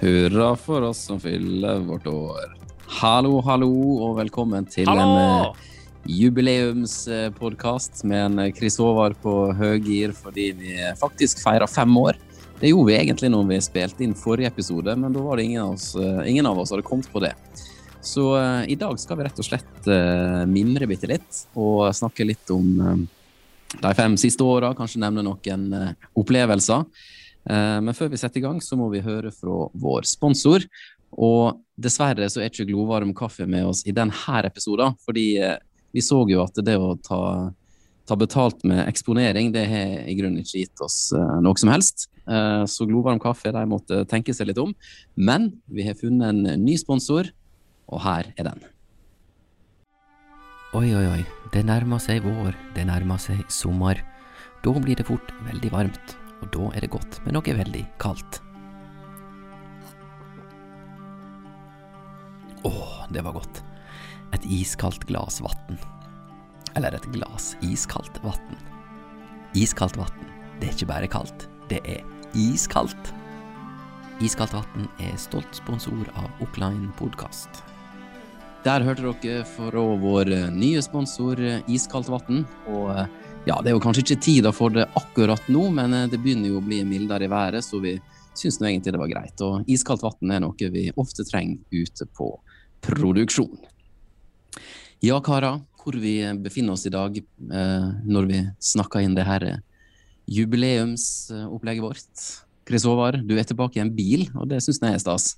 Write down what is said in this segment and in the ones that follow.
Hurra for oss som fyller vårt år. Hallo, hallo, og velkommen til Hallo! en eh, jubileumspodkast med en Chris Håvard på høygir fordi vi faktisk feirer fem år. Det gjorde vi egentlig når vi spilte inn forrige episode, men da var det ingen av oss, eh, ingen av oss hadde kommet på det. Så uh, i dag skal vi rett og slett uh, mimre bitte litt og snakke litt om uh, de fem siste åra, kanskje nevne noen eh, opplevelser. Eh, Men før vi setter i gang, så må vi høre fra vår sponsor. Og dessverre så er ikke glovarm kaffe med oss i denne episoden, fordi eh, vi så jo at det å ta, ta betalt med eksponering, det har i grunnen ikke gitt oss eh, noe som helst. Så glovarm kaffe, de måtte tenke seg litt om. Men vi har funnet en ny sponsor, og her er den. Oi, oi, oi, det nærmer seg vår, det nærmer seg sommer. Da blir det fort veldig varmt, og da er det godt med noe veldig kaldt. Åh, det var godt. Et iskaldt glass vann. Eller et glass iskaldt vann. Iskaldt vann, det er ikke bare kaldt, det er iskaldt. Iskaldt vann er stolt sponsor av Okline podkast. Der hørte dere fra vår eh, nye sponsor eh, Iskaldt vann. Og eh, ja, det er jo kanskje ikke tida for det akkurat nå, men eh, det begynner jo å bli mildere i været, så vi syns nå egentlig det var greit. Og iskaldt vann er noe vi ofte trenger ute på produksjon. Ja, karer, hvor vi befinner oss i dag eh, når vi snakker inn det her jubileumsopplegget vårt. Chris Håvard, du er tilbake i en bil, og det syns jeg er stas.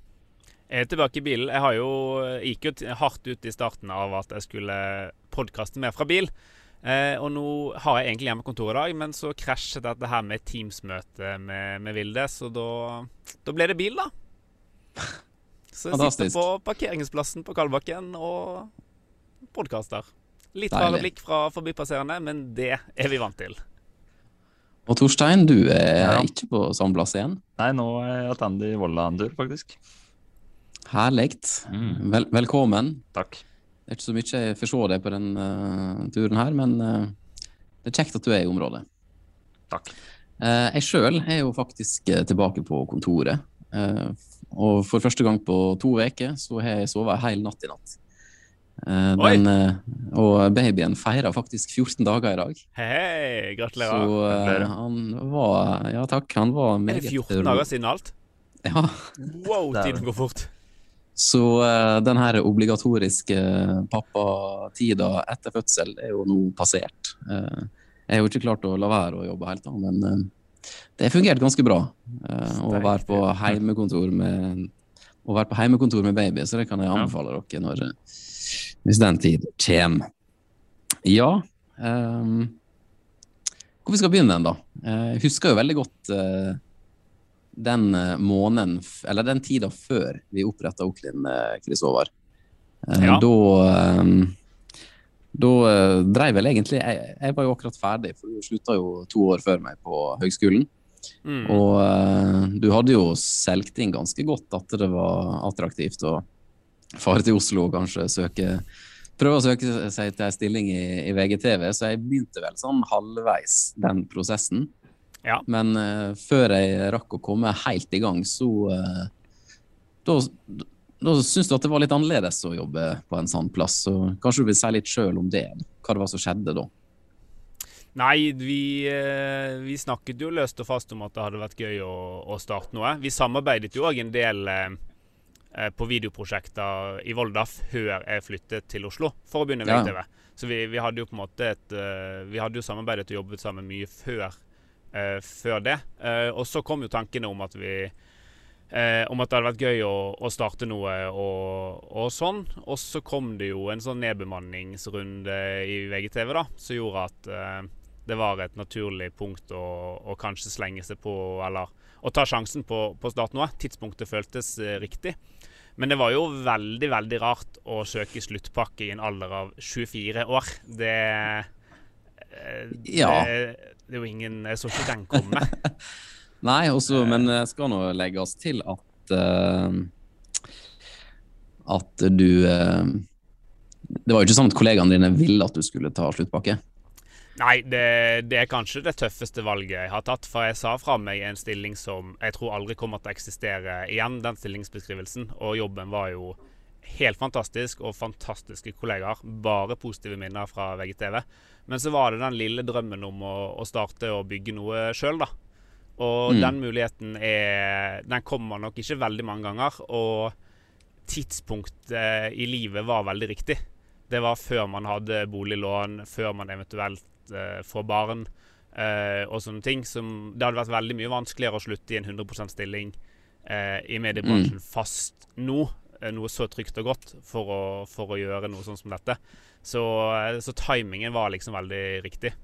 Jeg er tilbake i bilen. Jeg jo, gikk jo hardt ut i starten av at jeg skulle podkaste mer fra bil. Eh, og nå har jeg egentlig hjemmekontor i dag, men så krasjet dette her med Teams-møte med, med Vilde, så da, da ble det bil, da. Så jeg Fantastisk. sitter på parkeringsplassen på Kalbakken og podkaster. Litt rare blikk fra forbipasserende, men det er vi vant til. Og Torstein, du er Ja. ikke på samme plass igjen. Nei, nå er jeg tilbake i Volda en tur, faktisk. Herlig. Mm. Vel, velkommen. Takk. Det er ikke så mye jeg får se deg på den uh, turen her, men uh, det er kjekt at du er i området. Takk. Uh, jeg sjøl er jo faktisk tilbake på kontoret. Eh, og for første gang på to uker så har jeg sovet en hel natt i natt. Eh, den, og babyen feirer faktisk 14 dager i dag. Hei, gratulerer. Så han var Ja takk, han var er det 14 dager siden alt? Ja. Wow, tiden går fort. Så uh, den her obligatoriske pappatida etter fødsel er jo nå passert. Uh, jeg har jo ikke klart å la være å jobbe helt, da, men uh, det har fungert ganske bra eh, å være på heimekontor med å være på heimekontor med baby, så det kan jeg anbefale dere når, eh, hvis den tid kommer. Ja um, Hvor vi skal begynne, da? Eh, Jeg husker jo veldig godt eh, den eh, måneden, eller den tida før vi oppretta Oklin, eh, Chris Håvard. Eh, Ja. Da, da dreiv vel egentlig jeg, jeg var jo akkurat ferdig, for du slutta jo to år før meg på høgskolen. Mm. Og du hadde jo selgt inn ganske godt at det var attraktivt å fare til Oslo og kanskje søke prøve å søke seg til en stilling i, i VGTV, så jeg begynte vel sånn halvveis den prosessen. Ja. Men uh, før jeg rakk å komme helt i gang, så uh, Da, da syntes du at det var litt annerledes å jobbe på en sånn plass. Så kanskje du vil si litt sjøl om det, hva det var som skjedde da? Nei, vi, eh, vi snakket jo løst og fast om at det hadde vært gøy å, å starte noe. Vi samarbeidet jo òg en del eh, på videoprosjekter i Volda før jeg flyttet til Oslo for å begynne VTV Ja. Så vi, vi hadde jo på en måte et Vi hadde jo samarbeidet og jobbet sammen mye før, før det. Eh, og så kom jo tankene om at vi Eh, om at det hadde vært gøy å, å starte noe og, og sånn. Og så kom det jo en sånn nedbemanningsrunde i VGTV da, som gjorde at eh, det var et naturlig punkt å, å kanskje slenge seg på, eller å ta sjansen på, på å starte noe. Tidspunktet føltes eh, riktig. Men det var jo veldig, veldig rart å søke sluttpakke i en alder av 24 år. Det eh, Ja. Det, det er jo ingen Jeg så ikke den komme. Nei, også, men det skal nå legges til at uh, at du uh, Det var jo ikke sånn at kollegaene dine ville at du skulle ta sluttpakke. Nei, det, det, er kanskje det tøffeste valget jeg har tatt. For jeg sa fra meg en stilling som jeg tror aldri kommer til å eksistere igjen, den stillingsbeskrivelsen. Og jobben var jo helt fantastisk, og fantastiske kollegaer. Bare positive minner fra VGTV. Men så var det den lille drømmen om å, å starte og bygge noe sjøl, da. Og mm. den muligheten er Den kommer nok ikke veldig mange ganger. Og tidspunktet i livet var veldig riktig. Det var før man hadde boliglån, før man eventuelt uh, får barn uh, og sånne ting. Som, det hadde vært veldig mye vanskeligere å slutte i en 100% stilling uh, i mediebransjen mm. fast nå. Noe så trygt og godt for å, for å gjøre noe sånn som dette. Så, så timingen var liksom veldig riktig.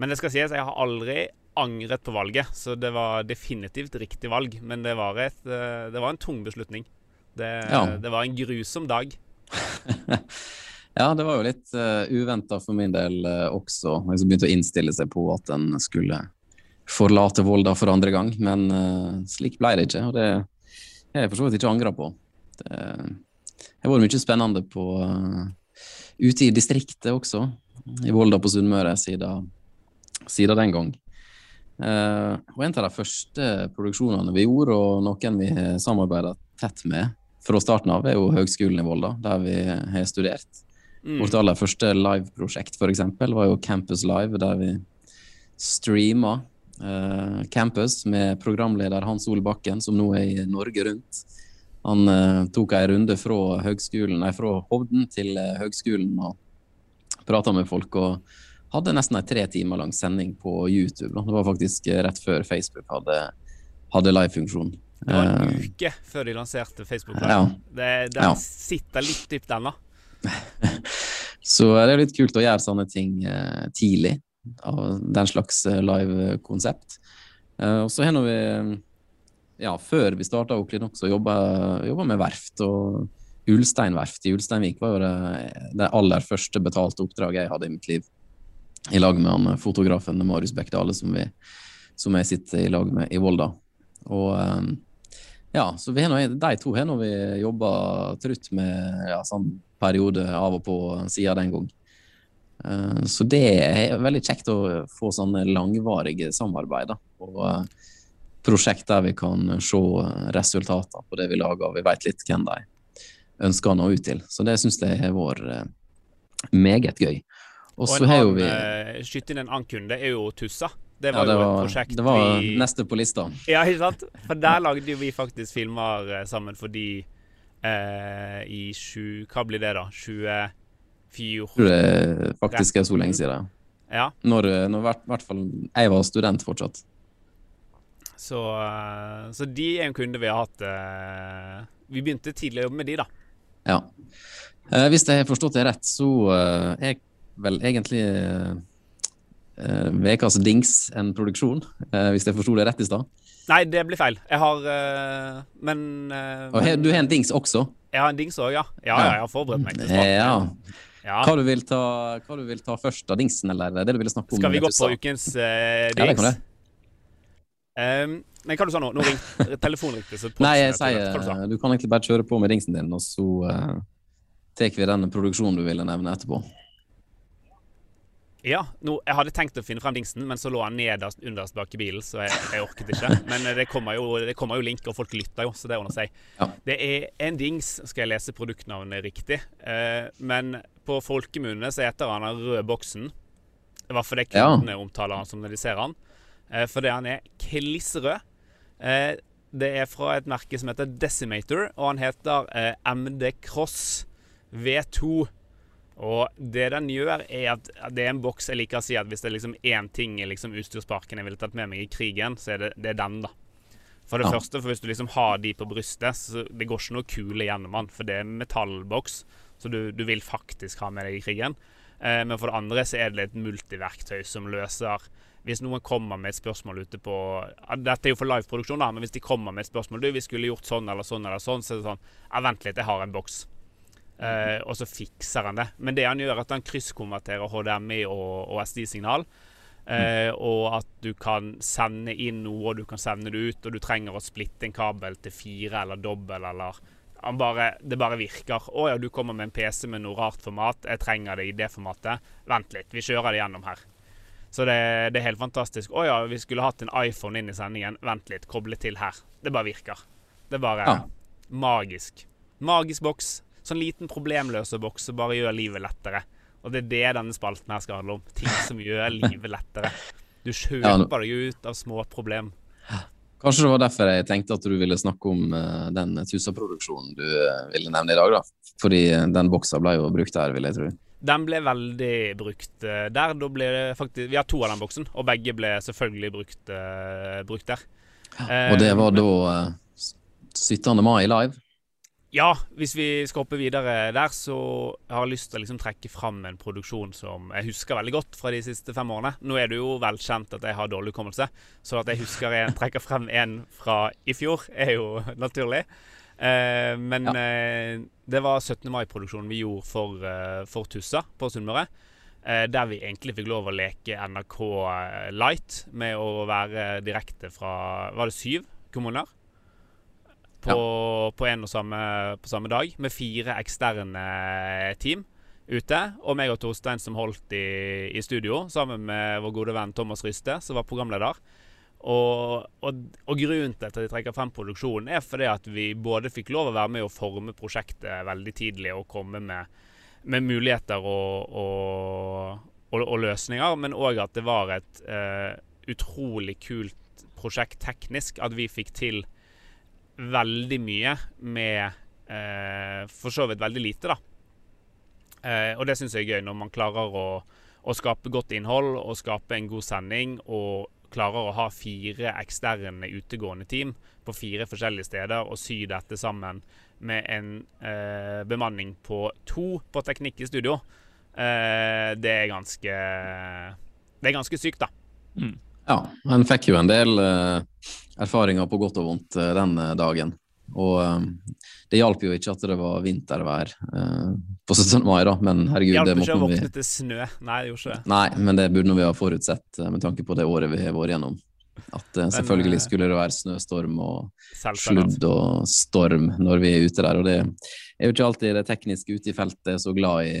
Men det skal sies, jeg har aldri angret på valget, så det var definitivt riktig valg. Men det var, et, det var en tung beslutning. Det, ja. det var en grusom dag. ja, det var jo litt uh, eh, uventa for min del uh, også. Jeg begynte å innstille seg på at en skulle forlate Volda for andre gang. Men uh, slik ble det ikke, og det har jeg for så vidt ikke angra på. Det har vært mye spennende på uh, ute i distriktet også, i Volda på Sunnmøre, siden, siden den gang. Uh, og En av de første produksjonene vi gjorde, og noen vi har samarbeida tett med, fra starten av, er jo Høgskolen i Volda, der vi har studert. Mm. Vårt aller første liveprosjekt eksempel, var jo Campus Live, der vi streama uh, Campus med programleder Hans Ole Bakken, som nå er i Norge Rundt. Han uh, tok en runde fra, nei, fra Hovden til uh, Høgskolen og prata med folk. og hadde nesten en tre timer lang sending på YouTube. Da. Det var faktisk rett før Facebook hadde, hadde live-funksjon. Det var en uh, uke før de lanserte Facebook Live. Ja. Det, den ja. sitter litt dypt ennå. Så det er litt kult å gjøre sånne ting uh, tidlig, av den slags uh, live-konsept. og så har vi, ja, før vi starta Oklinox, jobba, jobba med verft. og Ulstein verft i Ulsteinvik var jo det, det aller første betalte oppdraget jeg hadde i mitt liv. I lag med han fotografen Marius Bekkdale, som, som jeg sitter i lag med i Volda. Og um, ja, så vi noe, de to har vi jobba trutt med ja, sånn periode av og på siden den gang. Uh, så det er veldig kjekt å få sånne langvarige samarbeid. Da, og prosjekt der vi kan se resultater på det vi lager, og vi vet litt hvem de ønsker å nå ut til. Så det syns jeg har vært uh, meget gøy. Og så har jo vi Skyte inn en annen kunde er jo Tussa. Det var, ja, det var jo et prosjekt Det var vi... neste på lista. Ja, ikke sant? For der lagde jo vi faktisk filmer eh, sammen fordi eh, i sju Hva blir det, da? 2014? Jeg tror det faktisk er så lenge siden. Ja. Når, når hvert, hvert fall jeg var student fortsatt. Så, eh, så, de er en kunde vi har hatt eh, Vi begynte tidlig å jobbe med de, da. Ja. Eh, hvis jeg har forstått det rett, så er vel egentlig ukas uh, Dings en produksjon, uh, hvis jeg forsto det rett i stad? Nei, det blir feil. Jeg har Men, Men, Og Du har en Dings også? Jeg har en Dings òg, ja. ja. Ja, jeg har forberedt meg. Ja. ja. Hva, du vil ta, hva du vil ta først av Dingsen, eller det du ville snakke om? Skal vi gå på ukens Dings? Ja, det kan det. Um, men hva du sa nå? Nå ringte telefonen ringte. Nei, jeg sier du, du, kan egentlig bare kjøre på med dingsen din, og så uh, tar vi den produksjonen du ville nevne etterpå. Ja. No, jeg hadde tenkt å finne frem dingsen, men så lå han nederst underst bak i bilen, så jeg, jeg orket ikke. Men eh, det kommer, jo, det kommer, jo, link, og folk lytter jo, så det ordner seg. Ja. Det er en dings, skal jeg lese produktnavnet riktig, uh, men på folkemunne så heter han den røde boksen. I hvert fall det kundene ja. omtaler han som når de ser han. Eh, fordi han er kliss rød. det er fra et merke som heter Decimator, og han heter eh, MD Cross V2. Og det den gjør, er at det er en boks jeg liker å si at hvis det er liksom én ting i liksom utstyrsparken jeg ville tatt med meg i krigen, så er det, det er den, da. For det ja. første, for hvis du liksom har de på brystet, så det går ikke noe kule gjennom den, for det er metallboks, så du, du vil faktisk ha med deg i krigen. Eh, men for det andre så er det et multiverktøy som løser Hvis noen kommer med et spørsmål ute på Dette er jo for liveproduksjon, da, men hvis de kommer med et spørsmål Du, vi skulle gjort sånn eller sånn eller sånn, så er det sånn Ja, vent litt, jeg har en boks. Uh, og så fikser han det. Men det han gjør, er at han krysskonverterer HDMI og, og SD-signal. Uh, mm. Og at du kan sende inn noe, og du kan sende det ut, og du trenger å splitte en kabel til fire eller dobbel, eller bare, Det bare virker. 'Å ja, du kommer med en PC med noe rart format. Jeg trenger det i det formatet.' Vent litt, vi kjører det gjennom her. Så det, det er helt fantastisk. Å ja, vi skulle hatt en iPhone inn i sendingen. Vent litt, koble til her. Det bare virker. Det er bare Ja. magisk. Magisk boks. Sånn liten problemløse boks som bare gjør livet lettere. Og det er det denne spalten her skal handle om. Ting som gjør livet lettere. Du kjøper deg ut av små problem. Kanskje det var derfor jeg tenkte at du ville snakke om uh, den Tusa-produksjonen du uh, ville nevne i dag, da. Fordi eh, den boksa ble jo brukt der, vil jeg tro. Den ble veldig brukt eh, der. Da ble det faktisk Vi har to av den boksen, og begge ble selvfølgelig brukt, eh, brukt der. Og det var Eh, da uh, 17. mai live. Ja, hvis vi skal hoppe videre der, så har jeg lyst til å liksom trekke fram en produksjon som jeg husker veldig godt fra de siste fem årene. Nå er det jo velkjent at jeg har dårlig hukommelse, så at jeg husker en, trekker frem en fra i fjor, er jo naturlig. Eh, men Ja. eh, det var 17. mai-produksjonen vi gjorde for, eh, for Tussa på Sunnmøre. Eh, der vi egentlig fikk lov å leke NRK eh, Light med å være direkte fra Var det syv kommuner? På, på en og samme, på samme dag, med fire eksterne team ute. Og meg og Torstein som holdt i, i studio, sammen med vår gode venn Thomas Ryste, som var programleder. Og, og, og grunnen til at de trekker frem produksjonen, er fordi at vi både fikk lov å være med å forme prosjektet veldig tidlig og komme med, med muligheter og, og, løsninger, men òg at det var et uh, utrolig kult prosjekt teknisk. At vi fikk til veldig mye med uh, for så vidt veldig lite, da. Uh, og det syns jeg er gøy, når man klarer å, å skape godt innhold og skape en god sending, og klarer å ha fire eksterne utegående team på fire forskjellige steder og sy dette sammen med en eh, bemanning på to på teknikk i studio. Eh, det er ganske Det er ganske sykt, da. Ja, en fikk jo en del eh, erfaringer på godt og vondt eh, den eh, dagen. Og eh, det hjalp jo ikke at det var vintervær eh, på 17. mai, da, men herregud, Hjalp det ikke å våkne vi til snø. Nei, det gjorde ikke det. Nei, men det burde vi ha forutsett eh, med tanke på det året vi har vært gjennom. At eh, selvfølgelig skulle det være snøstorm og sludd og storm når vi er ute der. Og det er jo ikke alltid det tekniske ute i feltet er så glad i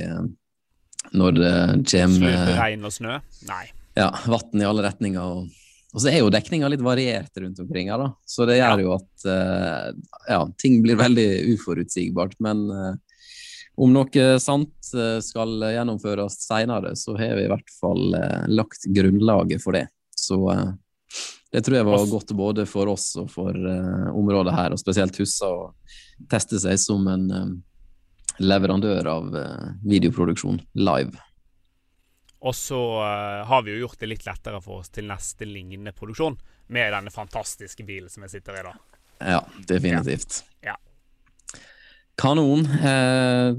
når det kommer regn og snø? Nei. ja, vann i alle retninger. Og, og så er jo dekninga litt variert rundt omkring her, da. Så det gjør jo at eh, ja, ting blir veldig uforutsigbart. Men eh, om noe sant eh, skal gjennomføres seinere, så har vi i hvert fall lagt grunnlaget for det. Så det tror jeg var godt både for oss og for området her, og spesielt Hussa, å teste seg som en leverandør av videoproduksjon live. Og så eh, har vi jo gjort det litt lettere for oss til neste lignende produksjon med denne fantastiske bilen som jeg sitter i da. Ja, definitivt. Ja. Kanon. Eh,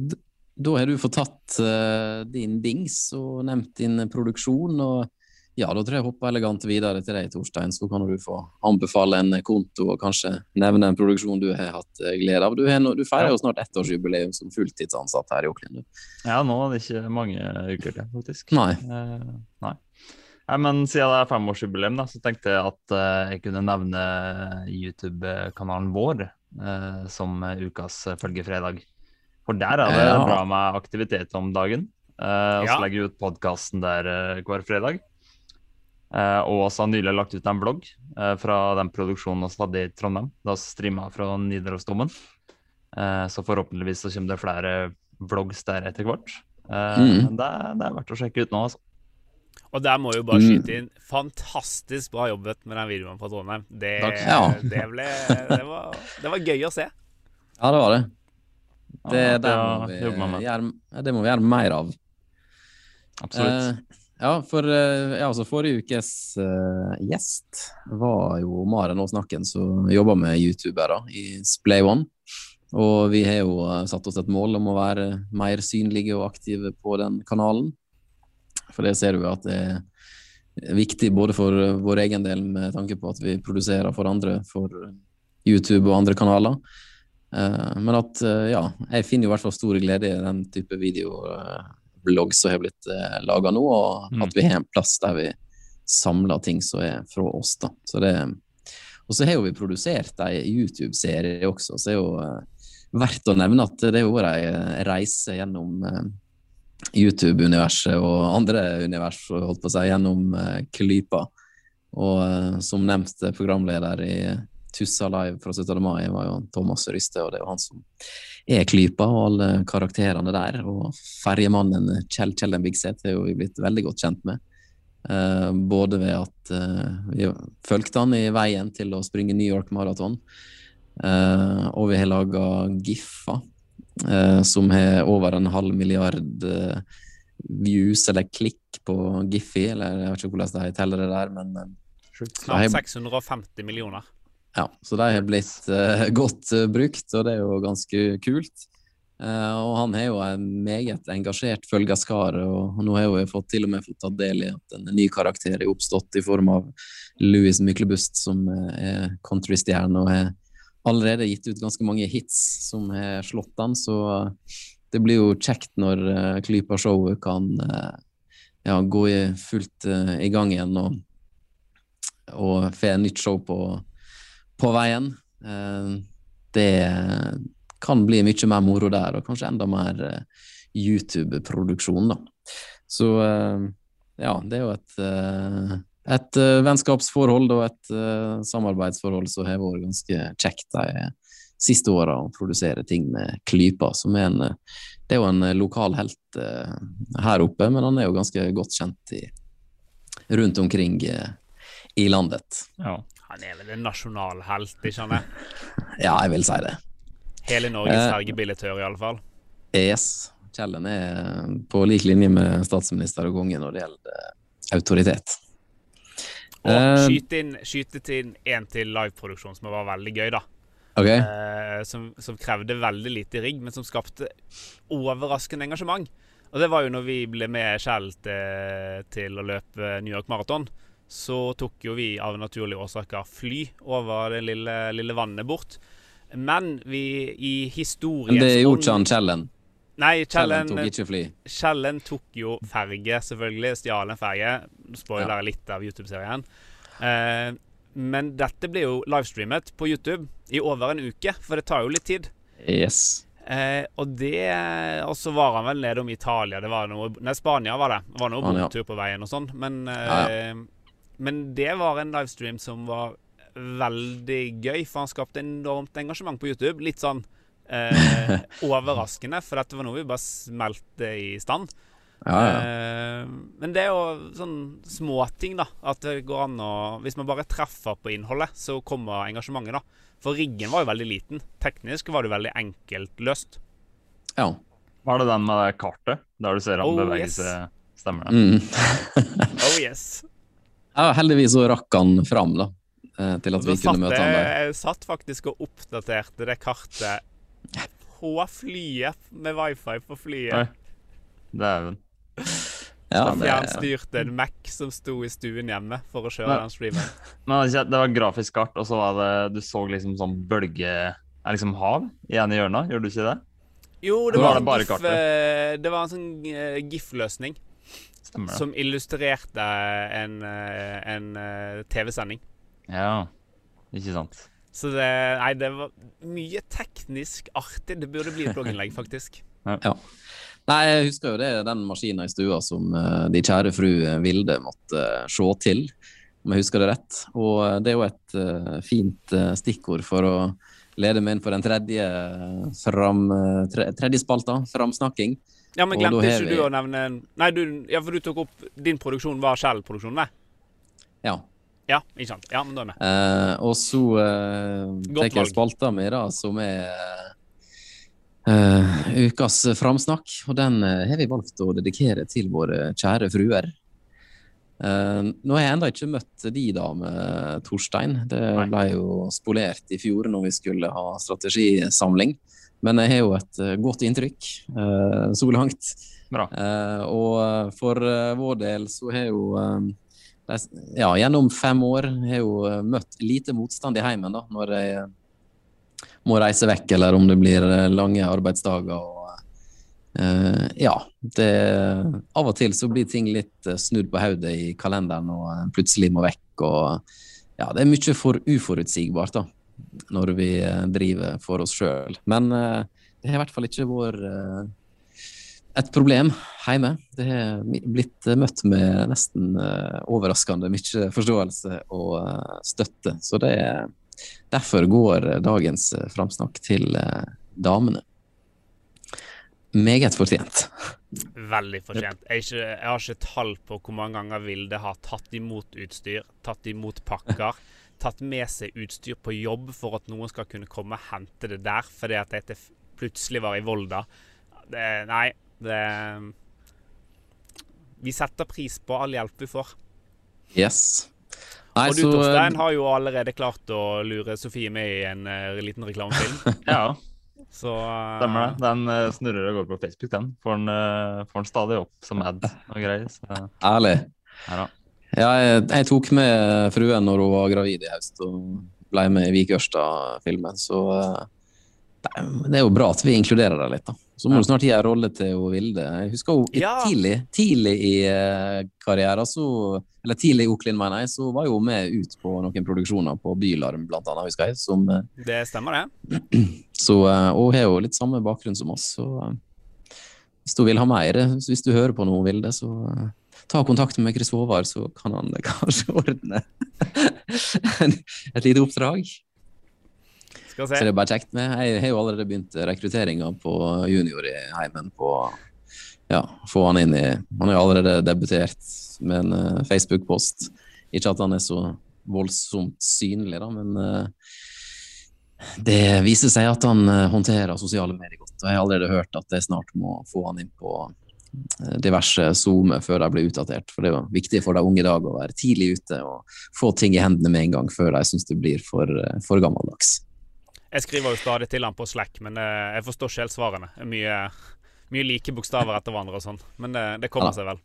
da har du fått tatt eh, din dings og nevnt din produksjon. og ja, Da tror jeg jeg hopper elegant videre til deg, Torstein. Så kan du få anbefale en konto og kanskje nevne en produksjon du har hatt eh, glede av. Du, no du feirer jo snart ettårsjubileum som fulltidsansatt her i Auckland. Ja, nå er det ikke mange uker til, faktisk. Nei. Eh, nei. Nei, men siden det er femårsjubileum, da, så tenkte jeg at eh, jeg kunne nevne YouTube-kanalen vår eh, som ukas følgefredag. For der er det Ja. bra med aktivitet om dagen. Og så Ja. legger vi ut podkasten der eh, hver fredag. Eh, og også har nylig lagt ut en blogg eh, fra den produksjonen vi hadde i Trondheim. Da streama fra Nidarosdomen. Eh, så forhåpentligvis så kommer det flere vlogs der etter hvert. Eh, Mm. det, det er verdt å sjekke ut nå, altså. Og der må jeg jo bare Mm. skyte inn fantastisk bra jobbet med den videoen fra Trondheim. Det, Takk. Ja. det, ble, det, var, det var gøy å se. Ja, det var det. Det, Ja, det, må vi gjøre, ja, det må vi gjøre mer av. Absolutt. Eh, ja, for eh, ja, altså forrige ukes uh, gjest var jo Maren Aasnakken, som jobber med youtubere i Splay One. Og vi har jo eh, satt oss et mål om å være mer synlige og aktive på den kanalen. For det ser du at det er viktig både for vår egen del med tanke på at vi produserer for andre, for YouTube og andre kanaler. Men at ja, jeg finner i hvert fall stor glede i den type videoblogg som har blitt eh, laga nå, og Mm. at vi har en plass der vi samler ting som er fra oss. da. Så det, og så har jo vi produsert ei YouTube-serie også, så det er jo eh, verdt å nevne at det har vært ei eh, reise gjennom eh, YouTube-universet og andre univers holdt på å si, gjennom Klypa. Og som nevnt programleder i Tussa Live fra 17. mai var jo Thomas Ryste, og det er jo han som er Klypa og alle karakterene der. Og ferjemannen Kjell Kjellen Vigseth er jo vi blitt veldig godt kjent med. Uh, både ved at uh, vi fulgte han i veien til å springe New York Marathon, uh, og vi har laga Giffa, som har over en halv milliard views eller klikk på Giffi, eller jeg vet ikke hvordan de teller det der, men Snart 650 millioner. Ja, så de har blitt uh, godt uh, brukt, og det er jo ganske kult. Uh, og han har jo en meget engasjert følgerskare, og nå har jeg fått, til og med fått tatt del i at en ny karakter er oppstått i form av Louis Myklebust, som er countrystjerne og har allerede gitt ut ganske mange hits som har slått han, så det blir jo kjekt når Klypa-showet kan ja, gå i fullt i gang igjen og, og få et nytt show på på veien. Eh, det kan bli mye mer moro der, og kanskje enda mer eh, YouTube-produksjon, da. Så eh, ja, det er jo et, et vennskapsforhold og et samarbeidsforhold som har vært ganske kjekt de siste åra å produsere ting med Klypa, som er en Det er jo en lokal helt her oppe, men han er jo ganske godt kjent i, rundt omkring i landet. Ja. Han er vel en nasjonal helt, ikke sant? ja, jeg vil si det. Hele Norges fergebilletør, uh, iallfall. Yes. Kjellen er på lik linje med statsminister og konge når det gjelder eh, autoritet. Og uh, skyte inn, skyte inn en til liveproduksjon som var veldig gøy, da. Okay. Uh, som, som, krevde veldig lite rigg, men som skapte overraskende engasjement. Og det var jo når vi ble med Kjell til, til å løpe New York Marathon så tok jo vi av naturlige årsaker fly over det lille, lille vannet bort. Men vi i historien Men det gjorde ikke han Kjellen? Nei, Kjellen, tok ikke fly. Kjellen tok jo ferge, selvfølgelig. Stjal en ferge. Spoiler ja. litt av YouTube-serien. Eh, men dette blir jo livestreamet på YouTube i over en uke, for det tar jo litt tid. Yes. Eh, og det Og så var han vel nede om Italia. Det var noe Nei, Spania var det. Det var noe bomtur på veien og sånn. Men eh, ja, ja. Men det var en livestream som var veldig gøy, for han skapte enormt engasjement på YouTube. Litt sånn eh, overraskende, for dette var noe vi bare smelte i stand. Ja, ja. Eh, men det er jo sånn småting, da. At det går an å Hvis man bare treffer på innholdet, så kommer engasjementet, da. For riggen var jo veldig liten. Teknisk var det veldig enkelt løst. Ja. Var det den med det kartet, der du ser han oh, beveger yes. seg? Stemmer det? Mm. oh yes. Ja, heldigvis så rakk han fram, da. Eh, til at vi kunne møte han der. Jeg satt faktisk og oppdaterte det kartet på flyet, med wifi på flyet. Dæven. Ja, det... Fjernstyrte en Mac som sto i stuen hjemme for å kjøre men, den streamen. Men Det var grafisk kart, og så var det Du så liksom sånn bølge Er liksom hav i ene hjørnet, gjør du ikke det? Jo, det, var, var, det, GIF, eh, det var en sånn uh, GIF-løsning. Stemmer. Som illustrerte en, eh, en eh, TV-sending. Ja, ikke sant. Så det Nei, det var mye teknisk artig. Det burde bli et blogginnlegg, faktisk. ja. Nei, jeg husker jo det er den maskinen i stua som uh, de kjære fru Vilde måtte uh, se til, om jeg husker det rett. Og det er jo et uh, fint stikkord for å lede meg inn på den tredje, fram, tre, tredje spalta, framsnakking. Ja, men glemte ikke du å nevne Nei, du, ja, for du tok opp Din produksjon var Shell-produksjonen, det? Ja. Ja, ikke sant. Ja, men da er vi eh, Og så eh, tar jeg spalta mi, da, som er eh, ukas framsnakk. Og den eh, har vi valgt å dedikere til våre kjære fruer. Eh, nå har jeg ennå ikke møtt de da med Torstein. Det ble jo spolert i fjor når vi skulle ha strategisamling. Men jeg har jo et uh, godt inntrykk uh, så langt. Uh, og for vår del så har jo ja, gjennom fem år har jo møtt lite motstand i heimen da, når jeg må reise vekk, eller om det blir lange arbeidsdager. og ja, det, av og til så blir ting litt snudd på hodet i kalenderen og plutselig må vekk. og ja, Det er mye for uforutsigbart. da når vi eh, driver for oss sjøl. Men uh, det har i hvert fall ikke vært uh, et problem hjemme. Det har blitt møtt med nesten overraskende mye forståelse og støtte. Så det er derfor går dagens framsnakk til damene. Meget fortjent. Veldig fortjent. Jeg, ikke, jeg, har ikke tall på hvor mange ganger Vilde har tatt imot utstyr, tatt imot pakker, tatt med seg utstyr på jobb for at noen skal kunne komme og hente det der fordi at dette plutselig var i Volda. Det, nei, det Vi setter pris på all hjelp vi får. Yes. Nei, og du, Torstein, har jo allerede klart å lure Sofie med i en uh, liten reklamefilm. ja. Så, uh, Stemmer det. Den uh, snurrer og går på Facebook, den. Får den, uh, får den stadig opp som ad og greier. Så. Ærlig. Ja, jeg, jeg, tok med fruen når hun var gravid i høst, og ble med i Vikørstad-filmen. Så det er jo bra at vi inkluderer deg litt, da. Så må du snart gi en rolle til Vilde. Jeg husker hun ja. tidlig, tidlig i karrieren, så, eller tidlig i Oklin, mener jeg, så var hun med ut på noen produksjoner på Bylarm, blant annet, husker jeg. Som, det stemmer, det. Så, og hun har jo litt samme bakgrunn som oss, så hvis du vil ha mer, hvis du hører på noe, Vilde, så ta kontakt med Chris Håvard, så kan han kanskje ordne et lite oppdrag. Skal se. Så det er bare kjekt med. Jeg har jo allerede begynt rekrutteringa på junior i heimen på ja, få han inn i Han har jo allerede debutert med en uh, Facebook-post. Ikke at han er så voldsomt synlig, da, men uh, det viser seg at han uh, håndterer sosiale medier godt. Og jeg har allerede hørt at jeg snart må få han inn på diverse SoMe før de blir utdatert. For det er jo viktig for de unge i dag å være tidlig ute og få ting i hendene med en gang før de syns det blir for, for gammeldags. Jeg skriver jo stadig til han på Slack, men jeg forstår ikke helt svarene. Mye, mye like bokstaver etter hverandre og sånn. Men det, det kommer ja, seg vel.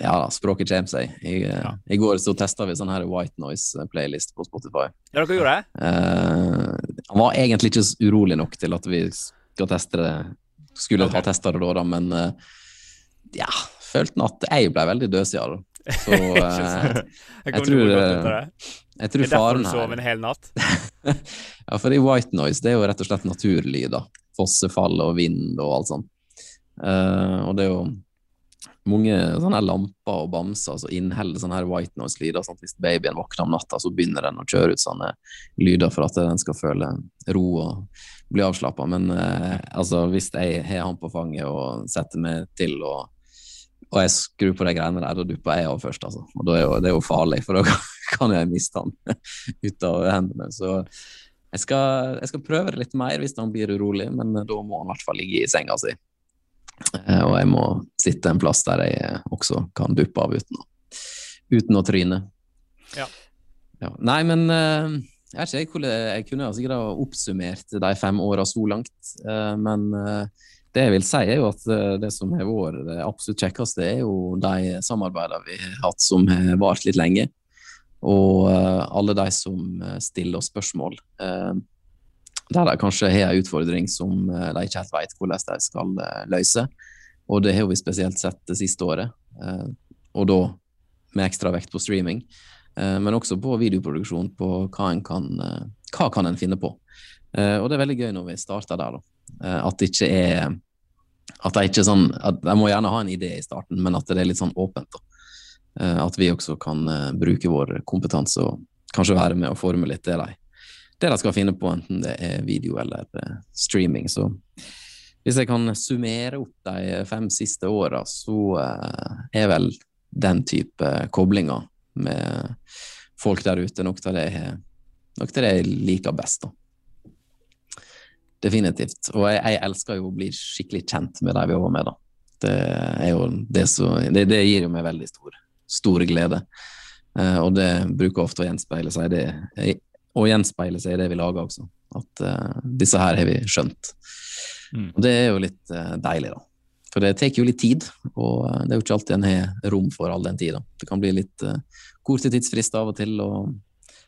Ja da, språket kommer seg. I, ja. I går så testa vi sånn her White Noise-playlist på Spotify. Ja, dere gjorde det? Uh, han var egentlig ikke urolig nok til at vi skal teste det. Skulle okay. ha testa det da, da, men uh, ja, følte at jeg ble veldig døsig av det. Så uh, jeg, jeg tror jeg tror faren her er derfor du sover en hel natt? ja, fordi white noise det er jo rett og slett naturlyder. Fossefall og vind og alt sånt. Uh, og det er jo mange sånne lamper og bamser som inneholder sånne her white noise-lyder. Sånn hvis babyen våkner om natta, så begynner den å kjøre ut sånne lyder for at den skal føle ro og bli avslappa. Men uh, altså, hvis jeg har han på fanget og setter meg til å og jeg skrur på de greiene der, da dupper jeg av først, altså. Og er jo, det er jo farlig, for da kan jeg miste han ut av hendene. Så jeg skal, jeg skal, prøve det litt mer hvis han blir urolig, men da må han i hvert fall ligge i senga si. Eh, og jeg må sitte en plass der jeg også kan duppe av uten å, uten å tryne. Ja. ja. Nei, men eh, jeg vet ikke, jeg, kunne sikkert ha oppsummert de fem åra så langt, eh, men det jeg vil si, er jo at eh, det som har vært det absolutt kjekkeste, er jo de samarbeidene vi har hatt som har vart litt lenge. Og uh, alle de som eh, stiller oss spørsmål. Der de kanskje har en utfordring som de ikke helt vet hvordan de skal løse. Og det har vi spesielt sett det siste året. og da med ekstra vekt på streaming. men også på videoproduksjon, på hva en kan, hva kan en finne på. og det er veldig gøy når vi starter der, da. Eh, at det ikke er at det ikke er sånn at Jeg må gjerne ha en idé i starten, men at det er litt sånn åpent. da. Eh, at vi også kan eh, bruke vår kompetanse og kanskje være med og forme litt det de, det de skal finne på, enten det er video eller streaming. Så hvis jeg kan summere opp de fem siste åra, så er vel den type koblinger med folk der ute nok det, det jeg liker best. da. Definitivt. Og jeg, jeg, elsker jo å bli skikkelig kjent med de vi jobber med. da. Det, er jo det, så, det, det gir jo meg veldig stor, stor glede. Uh, og det bruker ofte å gjenspeile seg det, og gjenspeile seg i det vi lager også. At uh, disse her har vi skjønt. Mm. Og det er jo litt uh, deilig, da. For det tar jo litt tid, og det er jo ikke alltid en har rom for all den tida. Det kan bli litt korte tidsfrister av og til, og,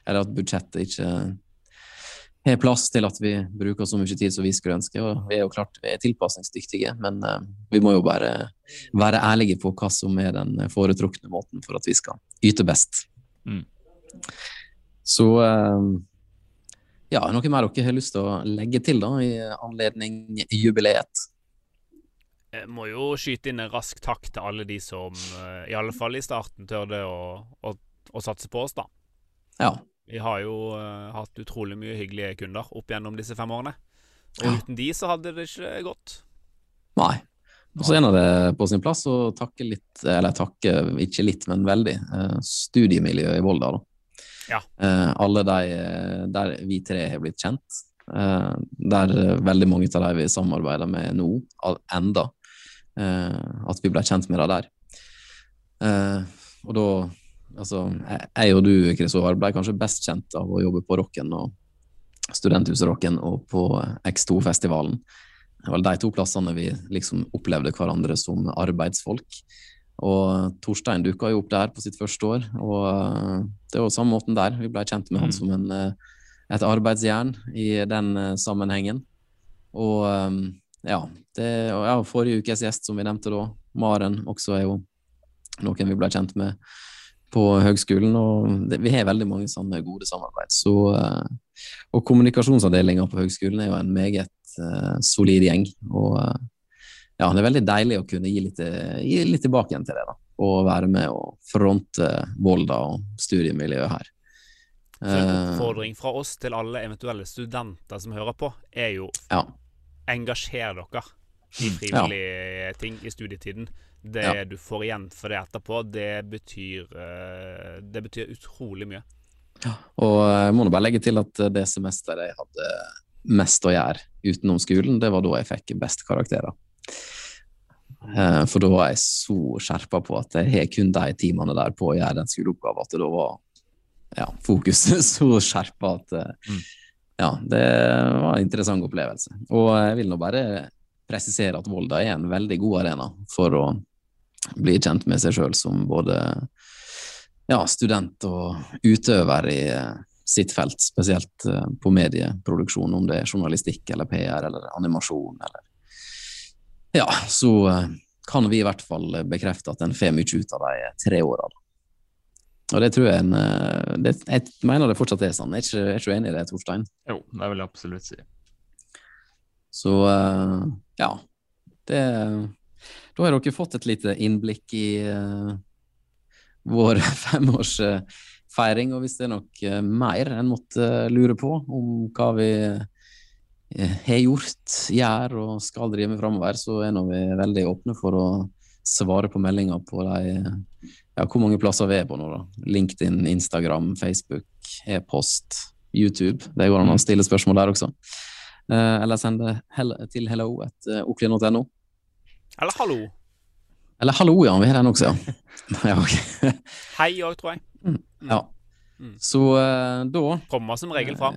eller at budsjettet ikke har plass til at vi bruker så mye tid som vi skulle ønske. og Vi er jo klart vi er tilpasningsdyktige, men uh, vi må jo bare være ærlige på hva som er den foretrukne måten for at vi skal yte best. Mm. Så uh, ja, noe mer dere har lyst til å legge til da, i anledning jubileet? Jeg må jo skyte inn en rask takk til alle de som, eh, i alle fall i starten, tørde å, å, å satse på oss, da. Ja. Vi har jo uh, hatt utrolig mye hyggelige kunder opp gjennom disse fem årene. Og Ja. uten de så hadde det ikke gått. Nei. Og så er det på sin plass å takke litt, eller takke ikke litt, men veldig, uh, studiemiljøet i Volda. da. Ja. Uh, alle de der vi tre har blitt kjent, eh, der veldig mange av de vi samarbeider med nå, al- enda, eh, at vi ble kjent med dem der. Eh, og da, altså, jeg- og du, Kristoffer, ble kanskje best kjent av å jobbe på Rocken og Studenthusrocken og på X2-festivalen. Det var de to plassene vi liksom opplevde hverandre som arbeidsfolk. Og Torstein dukka jo opp der på sitt første år, og eh, det var samme måten der. Vi ble kjent med han Mm. som en, eh, et arbeidsjern i den eh, sammenhengen. Og ja, det, og ja, forrige ukes gjest som vi nevnte da, Maren, også er jo noen vi ble kjent med på høgskolen. Og det, vi har veldig mange sånne gode samarbeid. Så, eh, og kommunikasjonsavdelinga på høgskolen er jo en meget uh, solid gjeng. Og eh, ja, det er veldig deilig å kunne gi litt, gi litt tilbake igjen til det. da, Og være med og fronte Volda og studiemiljøet her. Så en oppfordring fra oss til alle eventuelle studenter som hører på, er jo ja. engasjer dere i frivillige ting i studietiden. Det Ja. du får igjen for det etterpå, det betyr, eh, det betyr utrolig mye. Og jeg må nå bare legge til at det semesteret jeg hadde mest å gjøre utenom skolen, det var da jeg fikk best karakterer. Eh, For da var jeg så skjerpa på at jeg har kun de timene der på å gjøre den skoleoppgaven, at da var ja, fokuset så skjerpa at eh, Mm. ja, det var en interessant opplevelse. Og jeg vil nå bare presisere at Volda er en veldig god arena for å bli kjent med seg sjøl som både ja, student og utøver i eh, sitt felt, spesielt eh, på medieproduksjon, om det er journalistikk eller PR eller animasjon eller Ja, så eh, kan vi i hvert fall bekrefte at en får mye ut av de tre åra. Og det tror jeg en det, Jeg mener det fortsatt er sånn. Er ikke, jeg enig i det, Torstein. Jo, det vil jeg absolutt si. Så eh, ja. Det Da har dere fått et lite innblikk i eh, vår femårsfeiring. Og hvis det er nok mer en måtte lure på om hva vi eh, har gjort, gjør og skal drive med framover, så er nå vi veldig åpne for å svare på meldinger på de ja, hvor mange plasser vi er på nå, da. LinkedIn, Instagram, Facebook, e-post, YouTube. Det går an å stille spørsmål der også. Eh, eller sende det til hello.oklin.no. at Eller hallo. Eller hallo, ja, vi har den også, ja. ja, okay. Hei òg, tror jeg. ja. Mm. Så eh, da Kommer som regel fram.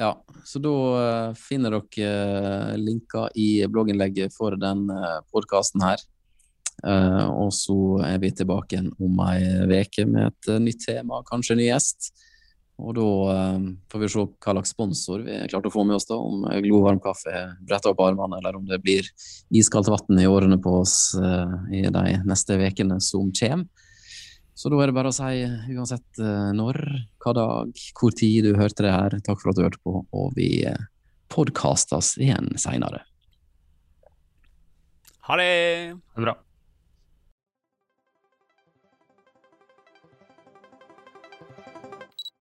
Ja, så da eh, finner dere eh, linker i blogginnlegget for den podkasten her. Eh, og så er vi tilbake igjen om ei uke med et eh, nytt tema, kanskje en ny gjest. Og da eh, får vi se hva slags sponsor vi klarte klart å få med oss, da. Om glovarm kaffe bretter opp armene, eller om det blir iskaldt vann i årene på oss eh, i de neste ukene som kommer. Så da er det bare å si uansett eh, når, hva dag, hvor tid du hørte det her, takk for at du hørte på, og vi eh, podkastes igjen seinere. Ha det! Det er bra.